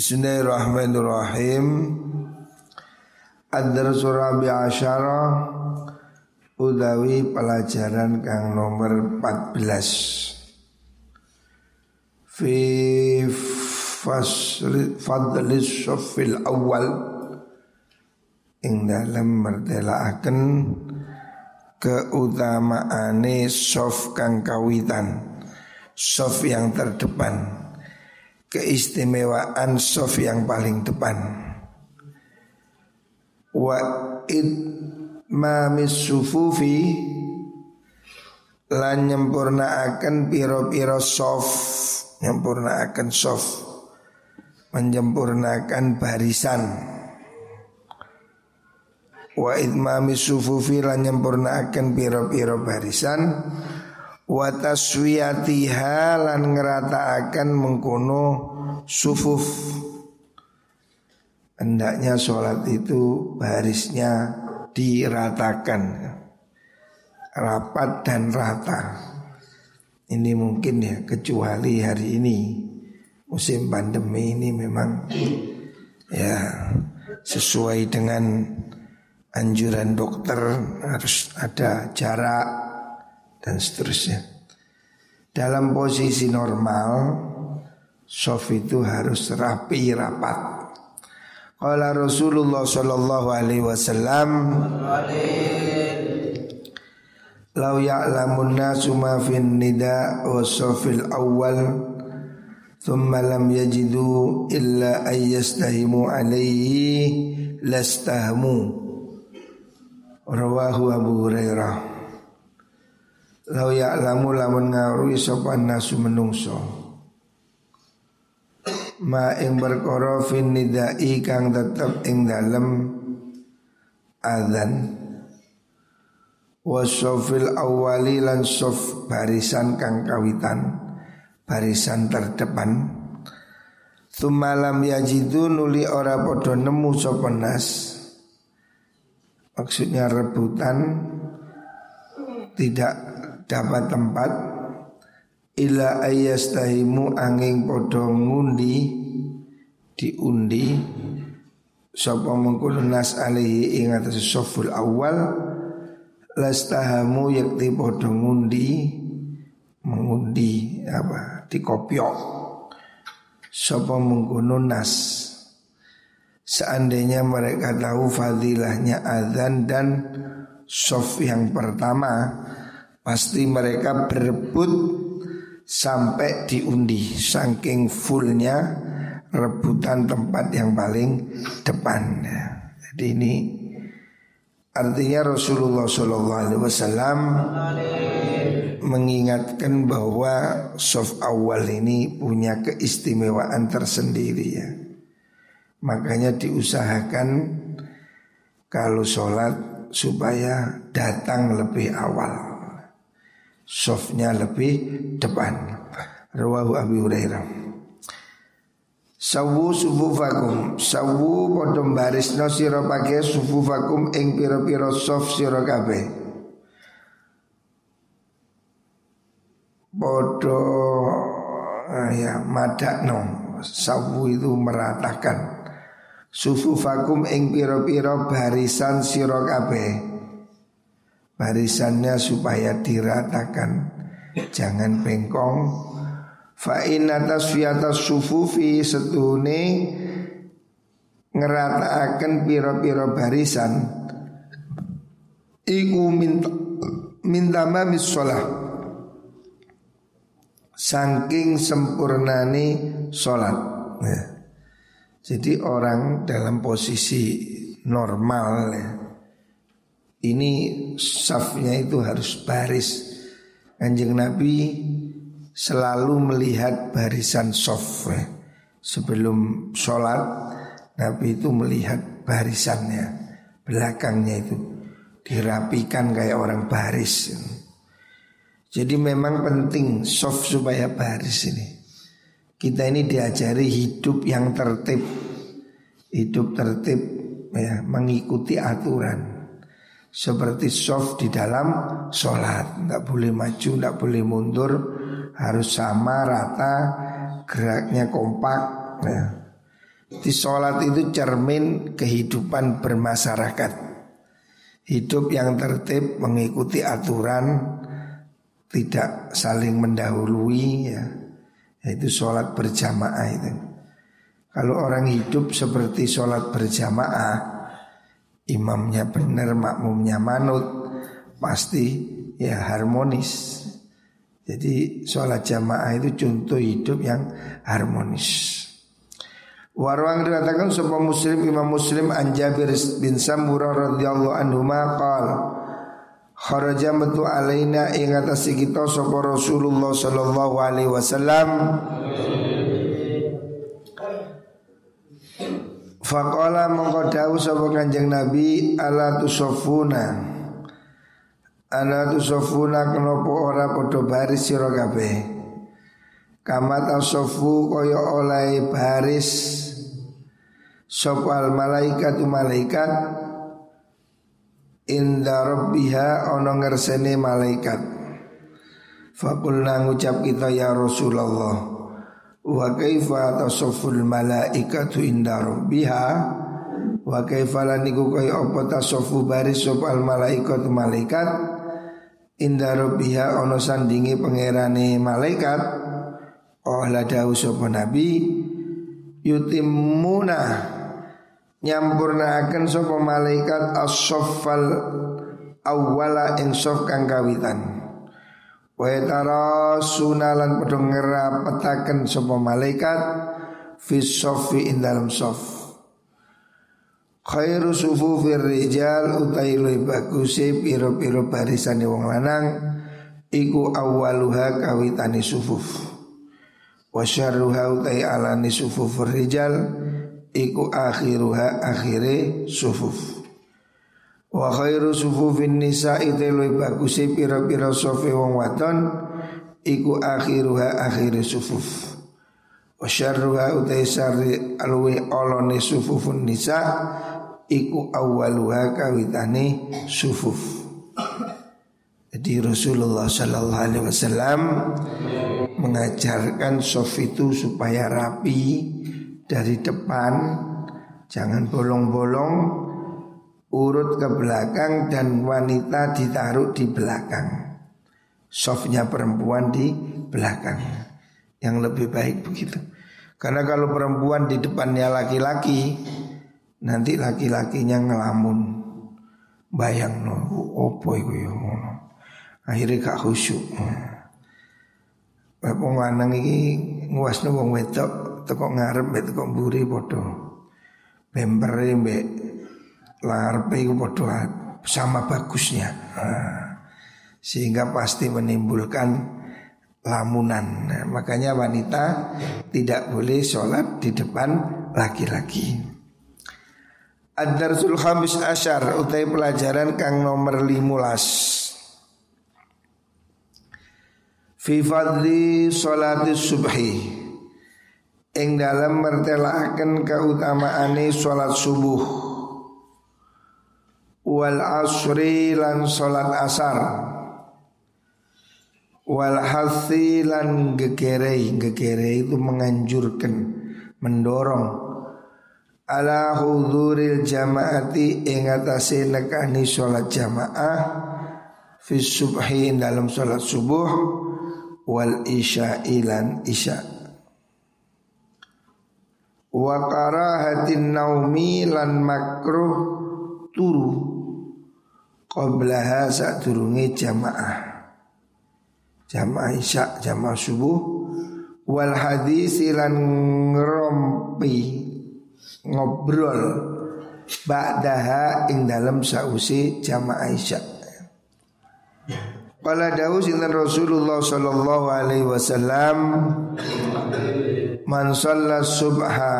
Bismillahirrahmanirrahim. Ad-Darsu Rabi Asyara Udawi pelajaran kang nomor 14 Fi fadlis syafil awal. Ing dalam merdelakan keutamaane sof kang kawitan. Sof yang terdepan keistimewaan sof yang paling depan. Wa id mamis sufufi lan nyempurnaaken piro-piro sof nyempurnaaken sof menyempurnakan barisan wa idmami sufufi lan nyempurnaaken piro-piro barisan wa taswiyatiha lan ngerataaken mengkono sufuf. Hendaknya sholat itu barisnya diratakan. Rapat dan rata. Ini mungkin ya kecuali hari ini. Musim pandemi ini memang ya sesuai dengan anjuran dokter harus ada jarak dan seterusnya. Dalam posisi normal, sof itu harus rapi rapat. Qala Rasulullah sallallahu alaihi wasallam Lau ya'lamun nasu ma fin nida wa sofil awal Thumma lam yajidu illa ayyastahimu alaihi lastahmu Rawahu Abu Hurairah Lau ya'lamu lamun ngaruhi sopan nasu menungso. Ma ing berkoro fin nidai kang tetep ing dalem adzan. Wasofil awali lan sof barisan kang kawitan Barisan terdepan. Tumalam yajidu nuli ora podo nemu sopan nas. Maksudnya rebutan Tidak dapat tempat ila ayastahimu angin podo ngundi diundi sapa mengkono nas alihi ing atas awal lastahamu yakti podo ngundi mengundi apa dikopiok sapa nas. Seandainya mereka tahu fadilahnya azan dan sof yang pertama Pasti mereka berebut sampai diundi. Saking fullnya rebutan tempat yang paling depan. Jadi ini artinya Rasulullah SAW mengingatkan bahwa soft awal ini punya keistimewaan tersendiri ya. Makanya diusahakan kalau sholat supaya datang lebih awal softnya lebih depan. Rawahu Abi Hurairah. Sawu sufufakum Sawu podom baris no siro pake sufufakum ing piro piro sof siro kabe Podo ah, ya madak no Sawu itu meratakan Sufufakum ing piro piro barisan siro kabe barisannya supaya diratakan. Jangan bengkong. Fa inna tasfiyata sufufi setune ngerataaken pira-pira barisan. Iku minta minta mamis sholat saking sempurnani sholat. Ya. jadi orang dalam posisi normal ya, ini safnya itu harus baris. Kanjeng Nabi selalu melihat barisan sof ya. Sebelum sholat Nabi itu melihat barisannya Belakangnya itu. Dirapikan kayak orang baris. Jadi memang penting soft supaya baris ini. Kita ini diajari hidup yang tertib. Hidup tertib ya Mengikuti aturan seperti soft di dalam sholat. Tidak boleh maju, tidak boleh mundur. Harus sama, rata Geraknya kompak. Ya. Di sholat itu cermin kehidupan bermasyarakat. Hidup yang tertib mengikuti aturan Tidak saling mendahului ya. Yaitu sholat berjamaah itu. Kalau orang hidup seperti sholat berjamaah Imamnya benar, makmumnya manut. Pasti ya harmonis. Jadi sholat jamaah itu contoh hidup yang harmonis. Warwang dikatakan sebuah muslim imam muslim an Jabir bin Samurah radhiyallahu anhu maqal Kharaja metu alaina ing atas kita sapa Rasulullah sallallahu alaihi wasallam Faqala mongko dawuh sapa Kanjeng Nabi ala tusafuna Ana tusafuna kenapa ora padha baris sira kabeh? Kama tasofu kaya oleh baris. Sopal malaikatu malaikat Inda rabbiha ono ngersene malaikat. Fakulna ngucap kita ya Rasulullah Wa kaifa tasoful malaikatu inda rabbiha? Wa kaifa laniku kaya apa tasofu baris sopal malaikatu malaikat? Inda rabbiha ono sandingi pangerane malaikat. Oh ladau sopa nabi? Yutimuna nyampurnaaken sapa malaikat as-saffal awwala ing kang kawitan wa tara sunalan padha ngerapetaken sapa malaikat fi saffi ing dalam saf. Khairu sufufir rijal utai luwih baguse pira-pira barisane wong lanang iku awwaluha kawitane sufuf. Wa syarruha utai alani sufufur rijal iku akhiruha akhire sufuf wa khairu sufufin nisa itu lebih bagus pira-pira sofe wong wadon iku akhiruha akhire sufuf wa syarruha utai syarri alwi olone sufufun nisa iku awaluha kawitane sufuf jadi Rasulullah Sallallahu Alaihi Wasallam mengajarkan sof itu supaya rapi, dari depan jangan bolong-bolong urut ke belakang dan wanita ditaruh di belakang. Softnya perempuan di belakang. Yang lebih baik begitu. Karena kalau perempuan di depannya laki-laki nanti laki-lakinya ngelamun. Bayang no opo iku yo ngono. Akhirnya gak khusyuk. Bapak lanang iki nguasno wong wedok teko ngarep mbek teko mburi padha. Bempere mbek larepe iku padha sama bagusnya. Nah, sehingga pasti menimbulkan lamunan. Nah, makanya wanita tidak boleh sholat di depan laki-laki. Ad-Darsul Khamis Asyar Utai pelajaran kang nomor limulas Fi fadli sholati subhi ing dalam mertelakan keutamaane sholat subuh wal asri lan sholat asar. Wal hasi lan gegerei gegerei itu menganjurkan mendorong. Ala huduril jamaati ing atase nekani sholat jamaah fi subhi dalam sholat subuh wal isya ilan isya' wa karahatin naumi lan makruh turu qablaha sadurunge jamaah. Jamaah isya jamaah subuh. Wal hadis lan ngrompi ngobrol ba'daha ing dalam sausi jamaah isya. Qala dawu sinten Rasulullah sallallahu alaihi wasallam? Man shalla subha.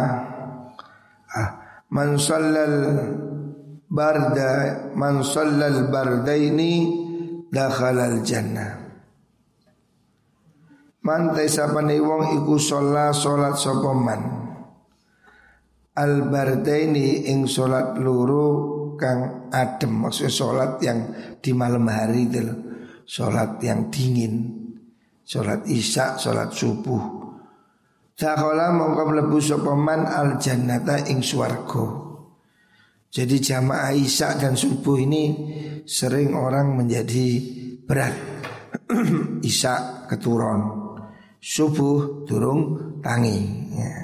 Ah, man shallal barda man shallal bardaini dakhalal jannah. Man taisapane wong iku sholat sholat sapa man? Al bardaini ing sholat luru kang adem Maksudnya sholat yang di malam hari itu Sholat yang dingin Sholat isya, sholat subuh. Dakhala mongko mlebu sapa man al jannata ing swarga. Jadi jamaah Isya dan subuh ini sering orang menjadi berat. Isya keturun, subuh turung tangi. Ya.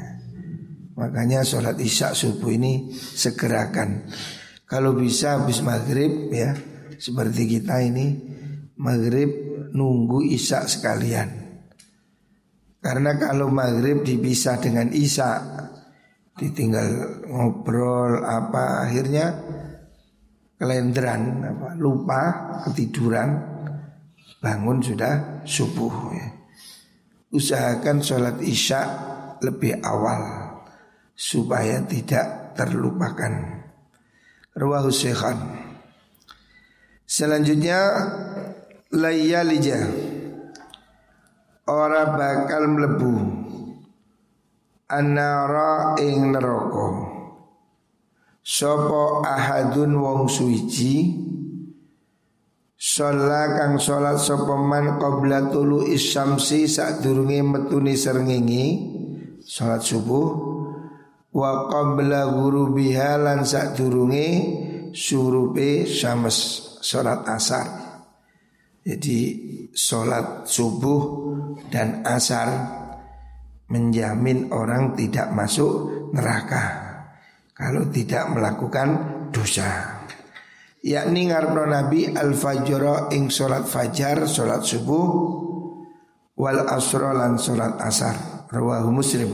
Makanya sholat Isya subuh ini segerakan. Kalau bisa habis maghrib ya seperti kita ini maghrib nunggu Isya sekalian. Karena kalau maghrib dipisah dengan isya Ditinggal ngobrol apa Akhirnya kelendran apa, Lupa ketiduran Bangun sudah subuh ya. Usahakan sholat isya lebih awal Supaya tidak terlupakan. Ruwahu Syekhan. Selanjutnya Layyalijah ora bakal mlebu anara ing neraka. Sapa ahadun wong suwiji Sholat kang sholat sapa man qabla tulu isyamsi sadurunge metune srengenge sholat subuh wa qabla ghurubiha lan sadurunge surupe syams sholat asar. Jadi sholat subuh dan asar menjamin orang tidak masuk neraka kalau tidak melakukan dosa. Yakni ngarepno Nabi al-fajr ing salat fajar, salat subuh wal asra lan salat asar. Rawahu Muslim.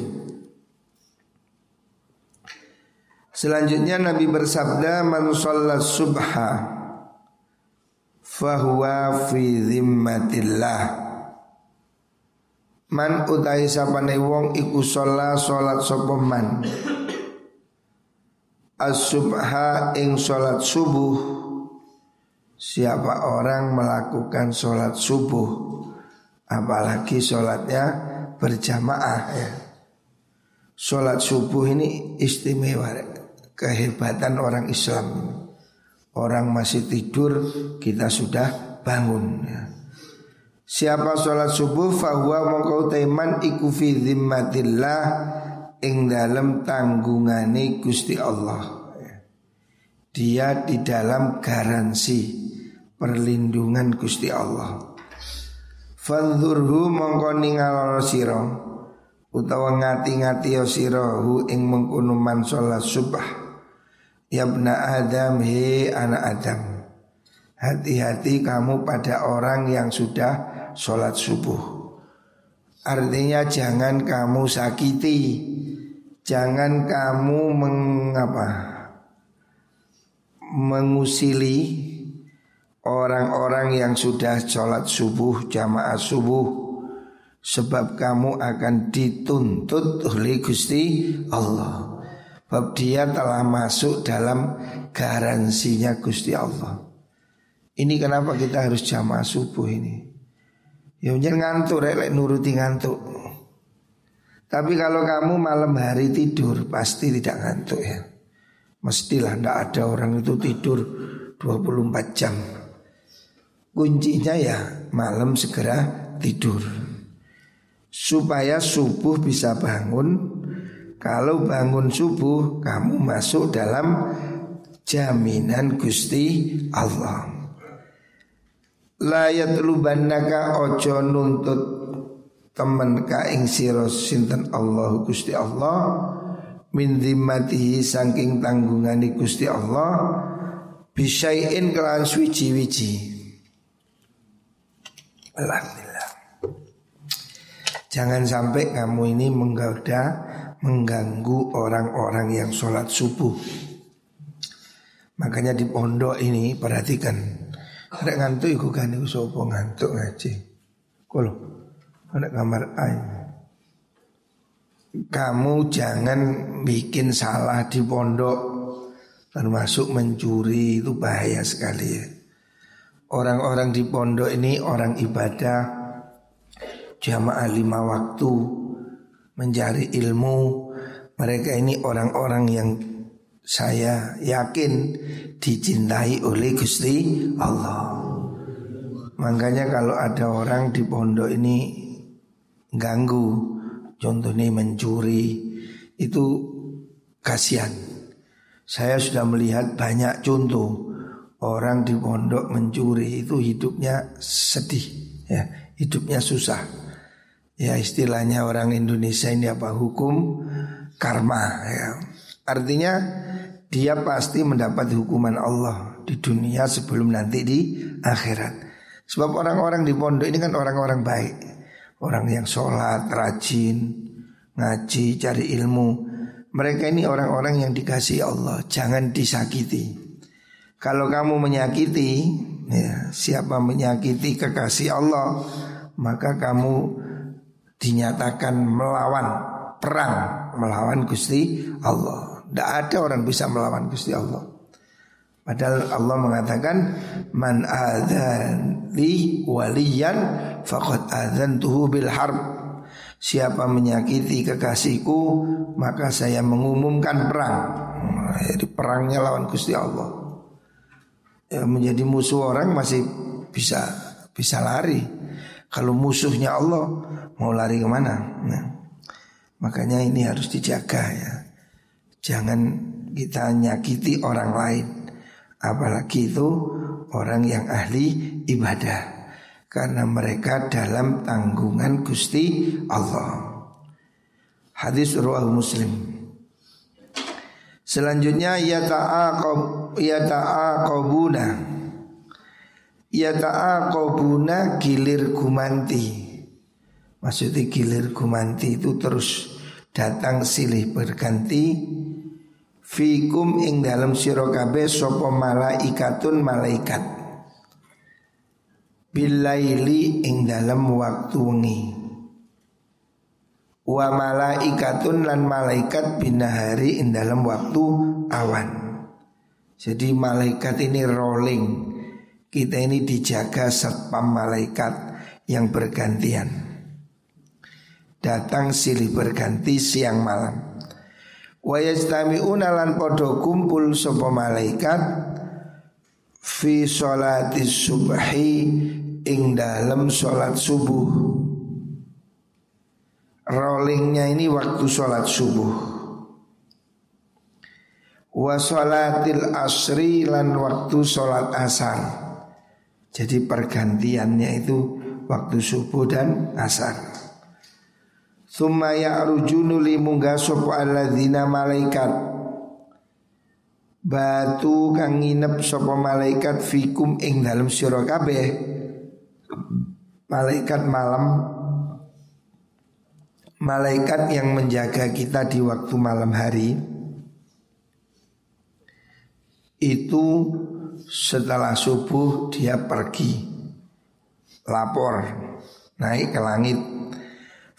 Selanjutnya Nabi bersabda man sholat subha fahuwa fi zimmatillah Man utai sapane wong iku sholat sholat sapa man. As-subha ing sholat subuh. Siapa orang melakukan sholat subuh? Apalagi sholatnya berjamaah ya. Sholat subuh ini istimewa Kehebatan orang Islam. Orang masih tidur kita sudah bangun ya. Siapa sholat subuh fahuwa mongkau taiman iku fi zimmatillah ing dalam tanggungane Gusti Allah. Dia di dalam garansi perlindungan Gusti Allah. Fanzurhu mongko ningal sira utawa ngati-ngati sira hu ing mengkono man sholat subah. Yabna Adam he anak Adam. Hati-hati kamu pada orang yang sudah sholat subuh. Artinya jangan kamu sakiti. Jangan kamu mengapa Mengusili Orang-orang yang sudah sholat subuh Jamaah subuh Sebab kamu akan dituntut oleh Gusti Allah. Sebab dia telah masuk dalam garansinya Gusti Allah. Ini kenapa kita harus jamaah subuh ini Ya jangan ngantuk rek nuruti ngantuk. Tapi kalau kamu malam hari tidur pasti tidak ngantuk ya. Mestilah tidak ada orang itu tidur 24 jam. Kuncinya ya malam segera tidur. Supaya subuh bisa bangun. Kalau bangun subuh kamu masuk dalam jaminan Gusti Allah. Layat lubannaka ojo nuntut temen ka ing sira sinten Allah Gusti Allah min zimmatihi saking tanggungane Gusti Allah bisain kelan suci-wici Alhamdulillah. Jangan sampai kamu ini menggoda Mengganggu orang-orang yang sholat subuh. Makanya di pondok ini perhatikan Nek ngantuk iku iku sapa ngantuk ngaji. Kulo nek kamar air. Kamu jangan bikin salah di pondok termasuk mencuri itu bahaya sekali ya. Orang-orang di pondok ini orang ibadah jamaah lima waktu mencari ilmu. Mereka ini orang-orang yang saya yakin dicintai oleh Gusti Allah. Makanya kalau ada orang di pondok ini ganggu, contohnya mencuri itu kasihan. Saya sudah melihat banyak contoh orang di pondok mencuri itu hidupnya sedih, ya, hidupnya susah. Ya istilahnya orang Indonesia ini apa hukum karma ya. Artinya dia pasti mendapat hukuman Allah di dunia sebelum nanti di akhirat. Sebab orang-orang di pondok ini kan orang-orang baik, orang yang sholat, rajin, ngaji, cari ilmu. Mereka ini orang-orang yang dikasih Allah, jangan disakiti. Kalau kamu menyakiti, ya, siapa menyakiti kekasih Allah, maka kamu dinyatakan melawan perang melawan Gusti Allah. Tidak ada orang bisa melawan Gusti Allah. Padahal Allah mengatakan man adzan li waliyan faqad adzantuhu bil harb. Siapa menyakiti kekasihku maka saya mengumumkan perang. Jadi perangnya lawan Gusti Allah. Ya, menjadi musuh orang masih bisa bisa lari. Kalau musuhnya Allah mau lari ke mana? Nah, makanya ini harus dijaga ya. Jangan kita nyakiti orang lain. Apalagi itu orang yang ahli ibadah. Karena mereka dalam tanggungan Gusti Allah. Hadis ruah Muslim. Selanjutnya ya ta'aqab ya ta'aqabuna Ya ta'aqabuna gilir gumanti Maksudnya gilir gumanti itu terus datang silih berganti Fikum ing dalam sirokabe sopo malaikatun malaikat Bilaili ing dalam waktu wengi Wa malaikatun lan malaikat binahari ing dalam waktu awan Jadi malaikat ini rolling kita ini dijaga satpam malaikat yang bergantian. Datang silih berganti siang malam. Wa yastami'una lan podo kumpul sapa malaikat fi sholati subhi ing dalam sholat subuh. Rollingnya ini waktu sholat subuh. Wa sholatil asri lan waktu sholat asar. Jadi pergantiannya itu waktu subuh dan asar. Thumma ya'rujunu li munggah sopa alladzina malaikat. Batu kang nginep sopa malaikat fikum ing dalam sira kabeh. Malaikat malam. Malaikat yang menjaga kita di waktu malam hari. Itu setelah subuh dia pergi. Lapor naik ke langit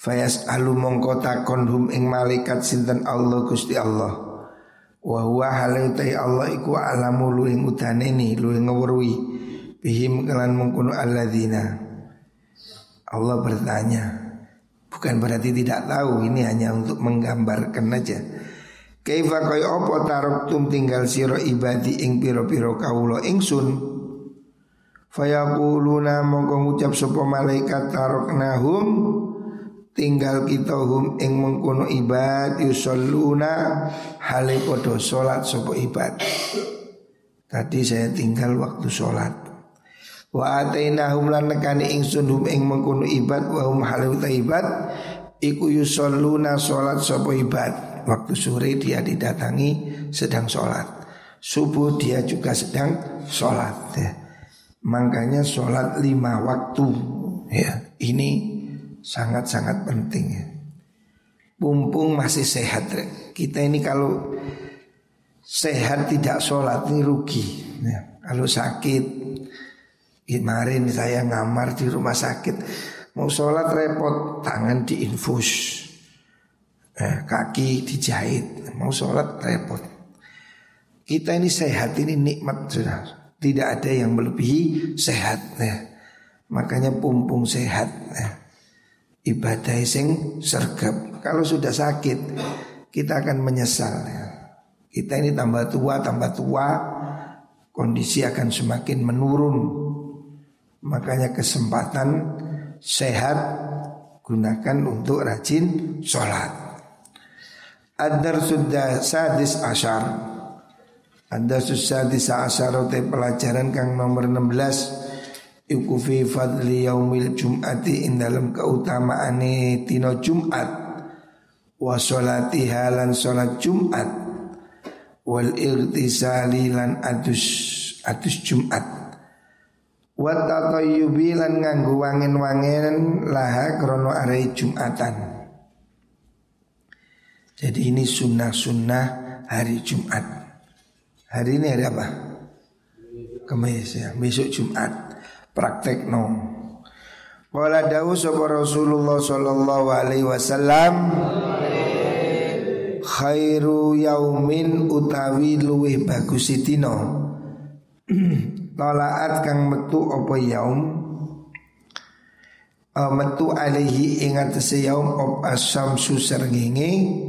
Fayas alu mongkota kondhum ing malaikat sinten Allah Gusti Allah. Wa huwa halautai Allah iku alamu luing udaneni luing ngewruhi bihim kelan mengkuno alladzina. Allah bertanya bukan berarti tidak tahu ini hanya untuk menggambarkan aja. Kaifa kaya apa taroktum tinggal siro ibadi ing piro-piro kawulo ingsun? Fayaquluna mongko ngucap sapa malaikat taroknahum tinggal kita hum ing mengkono ibad yusalluna hale padha salat sapa ibad Tadi saya tinggal waktu salat Wa atainahum lan nekani ingsun hum ing mengkono ibad wa hum hale ibad iku yusalluna salat sapa ibad Waktu sore dia didatangi sedang sholat. Subuh dia juga sedang sholat ya. Makanya sholat lima waktu ya. Ini sangat-sangat penting ya Mumpung masih sehat. Kita ini kalau sehat tidak sholat ini rugi ya. Kalau sakit Kemarin saya ngamar di rumah sakit Mau sholat repot Tangan diinfus eh, kaki dijahit, mau sholat repot. Kita ini sehat ini nikmat sudah, tidak ada yang melebihi sehat. Ya. Makanya pumpung sehat, ya. Ibadah sing sergap. Kalau sudah sakit, kita akan menyesal. Ya. Kita ini tambah tua, tambah tua, kondisi akan semakin menurun. Makanya kesempatan sehat Gunakan untuk rajin sholat Adar sudah sadis asyar Adar sadis asyar Te pelajaran kang nomor 16 Iku fi fadli yaumil jum'ati In dalam keutamaan tino jum'at Wa sholati halan sholat jum'at Wal irtisali lan adus adus jum'at Wa tatayyubi lan nganggo wangen-wangen laha krono arai Jumatan. Jadi ini sunnah-sunnah hari Jumat. Hari ini hari apa? Kemis ya, besok Jumat. Praktek no. Qala dawu sapa Rasulullah sallallahu alaihi wasallam. Khairu yaumin utawi luweh bagus dina. Tolaat kang metu apa yaum? Uh, Metu alaihi ingat yaum op asam suserngingi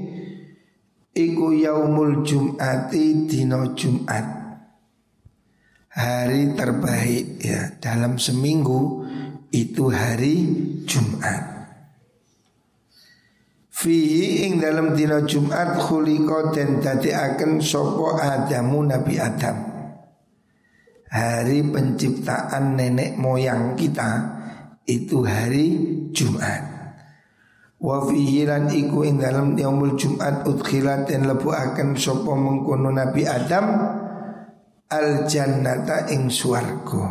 Iku yaumul jum'ati dino jum'at Hari terbaik ya. Dalam seminggu itu hari Jumat. Fihi ing dalam dino Jumat khuliko dan dati akan sopo Adamu Nabi Adam. Hari penciptaan nenek moyang kita itu hari Jumat. Wa fihi lan iku ing dalam yaumul Jumat udkhilat dan lebu akan sapa mengkono Nabi Adam al jannata ing swarga.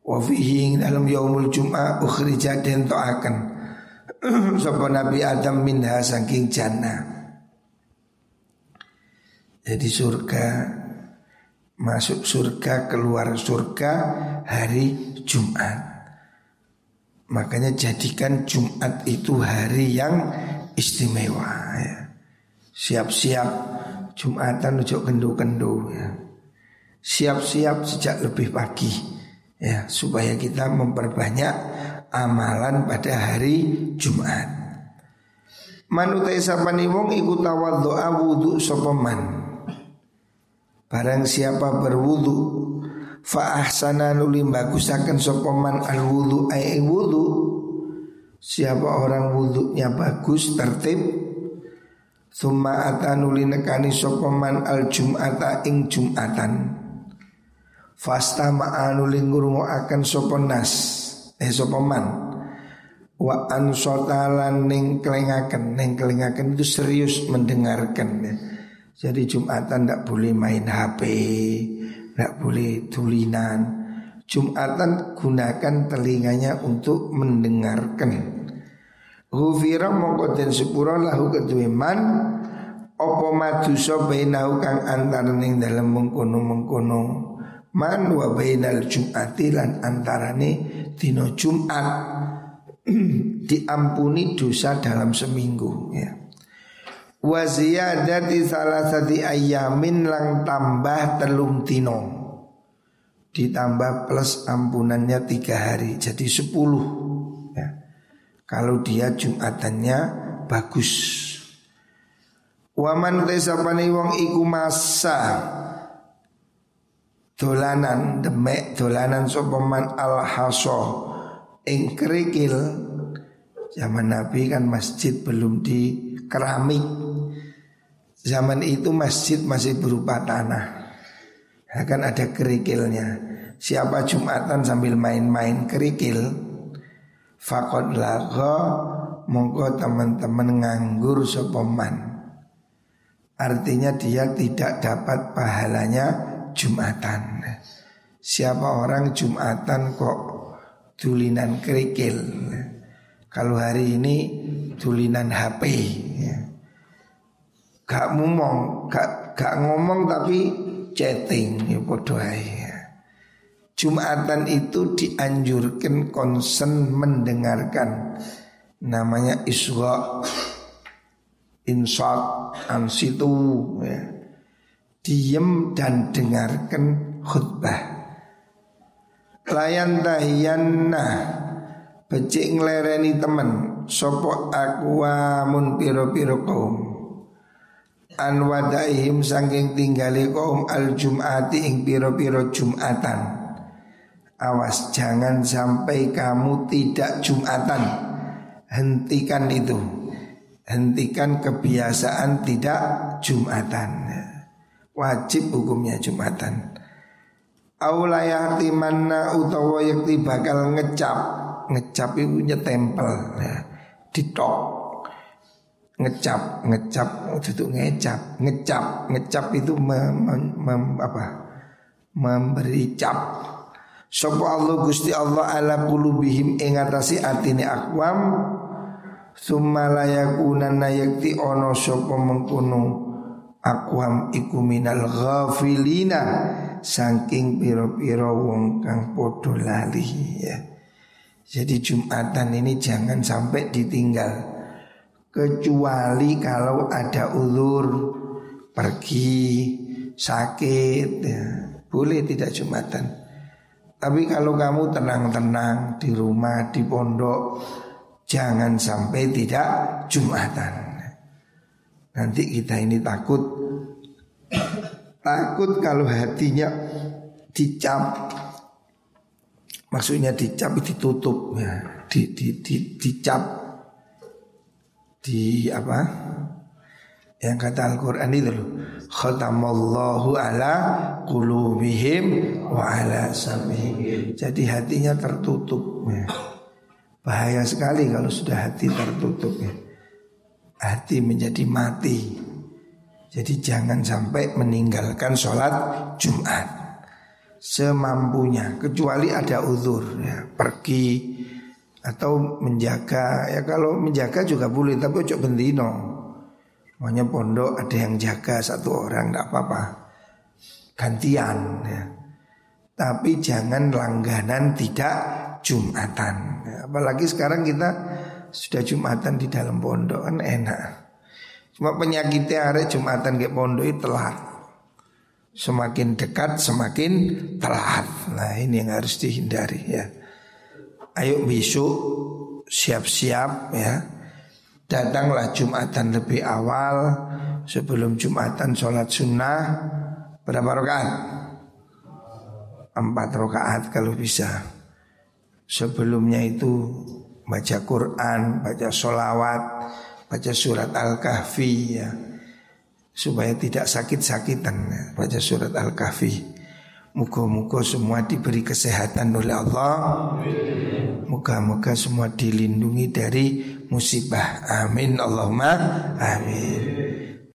Wa fihi dalam yaumul Jumat ukhrija den to akan sapa Nabi Adam minha saking jannah. Jadi surga masuk surga keluar surga hari Jumat. Makanya jadikan Jumat itu hari yang istimewa ya. Siap-siap Jumatan ujuk kendo-kendo ya. Siap-siap sejak lebih pagi. Ya supaya kita memperbanyak amalan pada hari Jumat. Manutai sapani wong iku tawaddoa wudu sopeman Barang siapa berwudu Fa ahsana nulim bagusakan sopaman al wudu ay wudu. Siapa orang wudunya bagus tertib Thumma atanuli nekani sopaman al jum'ata ing jum'atan Fasta ma'anuli ngurungu akan soponas Eh sopaman Wa ansotalan neng kelengaken Neng kelengaken itu serius mendengarkan ya jadi Jumatan tidak boleh main HP, tidak boleh tulinan. Jumatan gunakan telinganya untuk mendengarkan. Hufira mongko sepura lahu kedue man opo madusa bainahu kang antara ning dalam mengkono-mengkono man wa bainal jum'ati lan antarane dino Jumat diampuni dosa dalam seminggu ya. Wa ziyadati salasati ayamin lang tambah telung tino Ditambah plus ampunannya tiga hari Jadi sepuluh ya. Kalau dia jumatannya bagus Waman tesapani wong iku masa Dolanan demek dolanan sopaman al haso Ing kerikil Zaman Nabi kan masjid belum di keramik Zaman itu masjid masih berupa tanah. Akan ada kerikilnya. Siapa Jumatan sambil main-main kerikil Fakot lago Mongko teman-teman nganggur sopoman Artinya dia tidak dapat pahalanya Jumatan Siapa orang Jumatan kok Tulinan kerikil Kalau hari ini Tulinan HP ya. Gak ngomong, gak, gak ngomong tapi chatting ya bodoh ya. Jumatan itu dianjurkan konsen mendengarkan namanya iswa insat ansitu ya. Diem dan dengarkan khutbah Layan tahiyanna Becik ngelereni temen Sopo akwamun piro-piro kaum an wadaihim sangking tinggali kaum al jum'ati ing piro-piro jum'atan Awas jangan sampai kamu tidak jum'atan hentikan itu. Hentikan kebiasaan tidak Jumatan. Wajib hukumnya Jumatan. Aulayati mana utawa yakti bakal ngecap. Ngecap itu nyetempel. Ya. Ditok. Ngecap Ngecap itu ngecap. Ngecap Ngecap itu mem, mem, apa? Memberi cap. Sopo Allah Gusti Allah ala kulubihim ingatasi atini akwam. Summa layakunana yakti ono sopo mengkunu Akwam iku minal ghafilina saking piro-piro wong kang podo lali ya. Jadi Jumatan ini jangan sampai ditinggal kecuali kalau ada ulur pergi sakit ya. boleh tidak Jumatan. Tapi kalau kamu tenang-tenang di rumah di pondok jangan sampai tidak Jumatan. Nanti kita ini takut Takut kalau hatinya dicap Maksudnya dicap ditutup ya, di, di, di, dicap di apa? Yang kata Al-Quran itu loh Khatamallahu ala qulubihim wa ala samihim Jadi hatinya tertutup ya. Bahaya sekali kalau sudah hati tertutup ya. Hati menjadi mati jadi jangan sampai meninggalkan sholat Jumat. Semampunya kecuali ada uzur ya, pergi atau menjaga. Ya kalau menjaga juga boleh tapi ojo bendino. Maunya pondok ada yang jaga satu orang tidak apa-apa. Gantian ya. Tapi jangan langganan tidak Jumatan. Ya, Apalagi sekarang kita sudah Jumatan di dalam pondok kan enak Cuma penyakitnya arek Jumatan ke pondok itu telat. Semakin dekat semakin telat. Nah ini yang harus dihindari ya. Ayo besok siap-siap ya. Datanglah Jumatan lebih awal sebelum Jumatan sholat sunnah berapa rakaat? Empat rakaat kalau bisa. Sebelumnya itu baca Quran, baca sholawat, baca surat Al-Kahfi ya. Supaya tidak sakit-sakitan ya. baca surat Al-Kahfi. Muka-muka semua diberi kesehatan oleh Allah. Muka-muka semua dilindungi dari musibah. Amin. Allahumma Amin